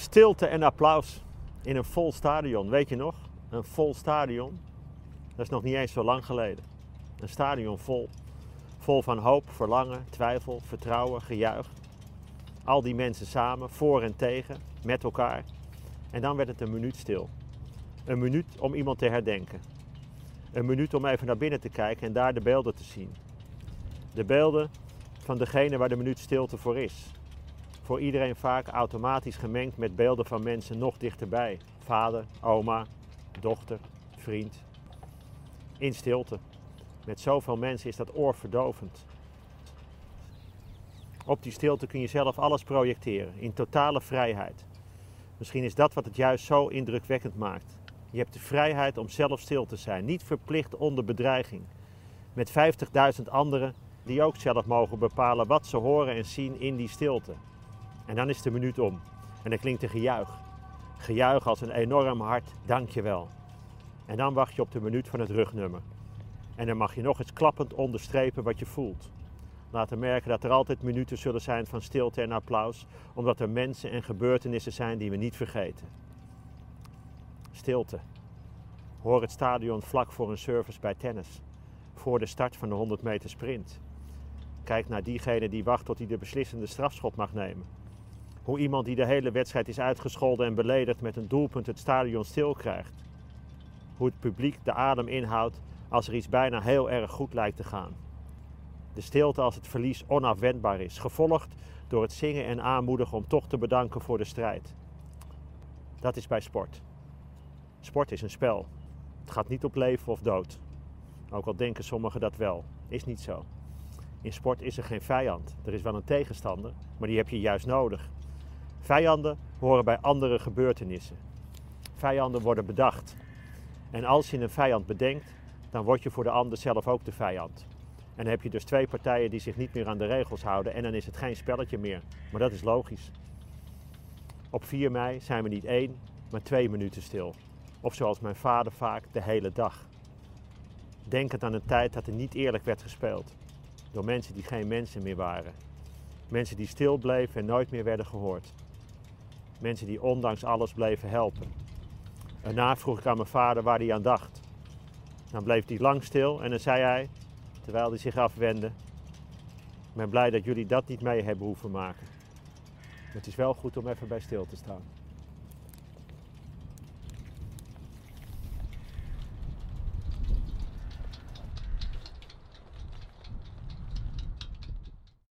Stilte en applaus in een vol stadion. Weet je nog? Een vol stadion. Dat is nog niet eens zo lang geleden. Een stadion vol. Vol van hoop, verlangen, twijfel, vertrouwen, gejuich. Al die mensen samen, voor en tegen, met elkaar. En dan werd het een minuut stil. Een minuut om iemand te herdenken. Een minuut om even naar binnen te kijken en daar de beelden te zien. De beelden van degene waar de minuut stilte voor is. Voor iedereen vaak automatisch gemengd met beelden van mensen nog dichterbij. Vader, oma, dochter, vriend. In stilte. Met zoveel mensen is dat oorverdovend. Op die stilte kun je zelf alles projecteren, in totale vrijheid. Misschien is dat wat het juist zo indrukwekkend maakt. Je hebt de vrijheid om zelf stil te zijn, niet verplicht onder bedreiging. Met 50.000 anderen die ook zelf mogen bepalen wat ze horen en zien in die stilte. En dan is de minuut om en dan klinkt een gejuich. Gejuich als een enorm hard dankjewel. En dan wacht je op de minuut van het rugnummer. En dan mag je nog eens klappend onderstrepen wat je voelt. Laten merken dat er altijd minuten zullen zijn van stilte en applaus, omdat er mensen en gebeurtenissen zijn die we niet vergeten. Stilte. Hoor het stadion vlak voor een service bij tennis, voor de start van de 100 meter sprint. Kijk naar diegene die wacht tot hij de beslissende strafschot mag nemen. Hoe iemand die de hele wedstrijd is uitgescholden en beledigd met een doelpunt het stadion stil krijgt. Hoe het publiek de adem inhoudt als er iets bijna heel erg goed lijkt te gaan. De stilte als het verlies onafwendbaar is, gevolgd door het zingen en aanmoedigen om toch te bedanken voor de strijd. Dat is bij sport. Sport is een spel. Het gaat niet op leven of dood. Ook al denken sommigen dat wel. Is niet zo. In sport is er geen vijand. Er is wel een tegenstander, maar die heb je juist nodig. Vijanden horen bij andere gebeurtenissen. Vijanden worden bedacht. En als je een vijand bedenkt, dan word je voor de ander zelf ook de vijand. En dan heb je dus twee partijen die zich niet meer aan de regels houden en dan is het geen spelletje meer. Maar dat is logisch. Op 4 mei zijn we niet één, maar twee minuten stil. Of zoals mijn vader vaak, de hele dag. Denkend aan een tijd dat er niet eerlijk werd gespeeld. Door mensen die geen mensen meer waren. Mensen die stil bleven en nooit meer werden gehoord. Mensen die ondanks alles bleven helpen. Daarna vroeg ik aan mijn vader waar hij aan dacht. Dan bleef hij lang stil en dan zei hij, terwijl hij zich afwendde: Ik ben blij dat jullie dat niet mee hebben hoeven maken. Het is wel goed om even bij stil te staan.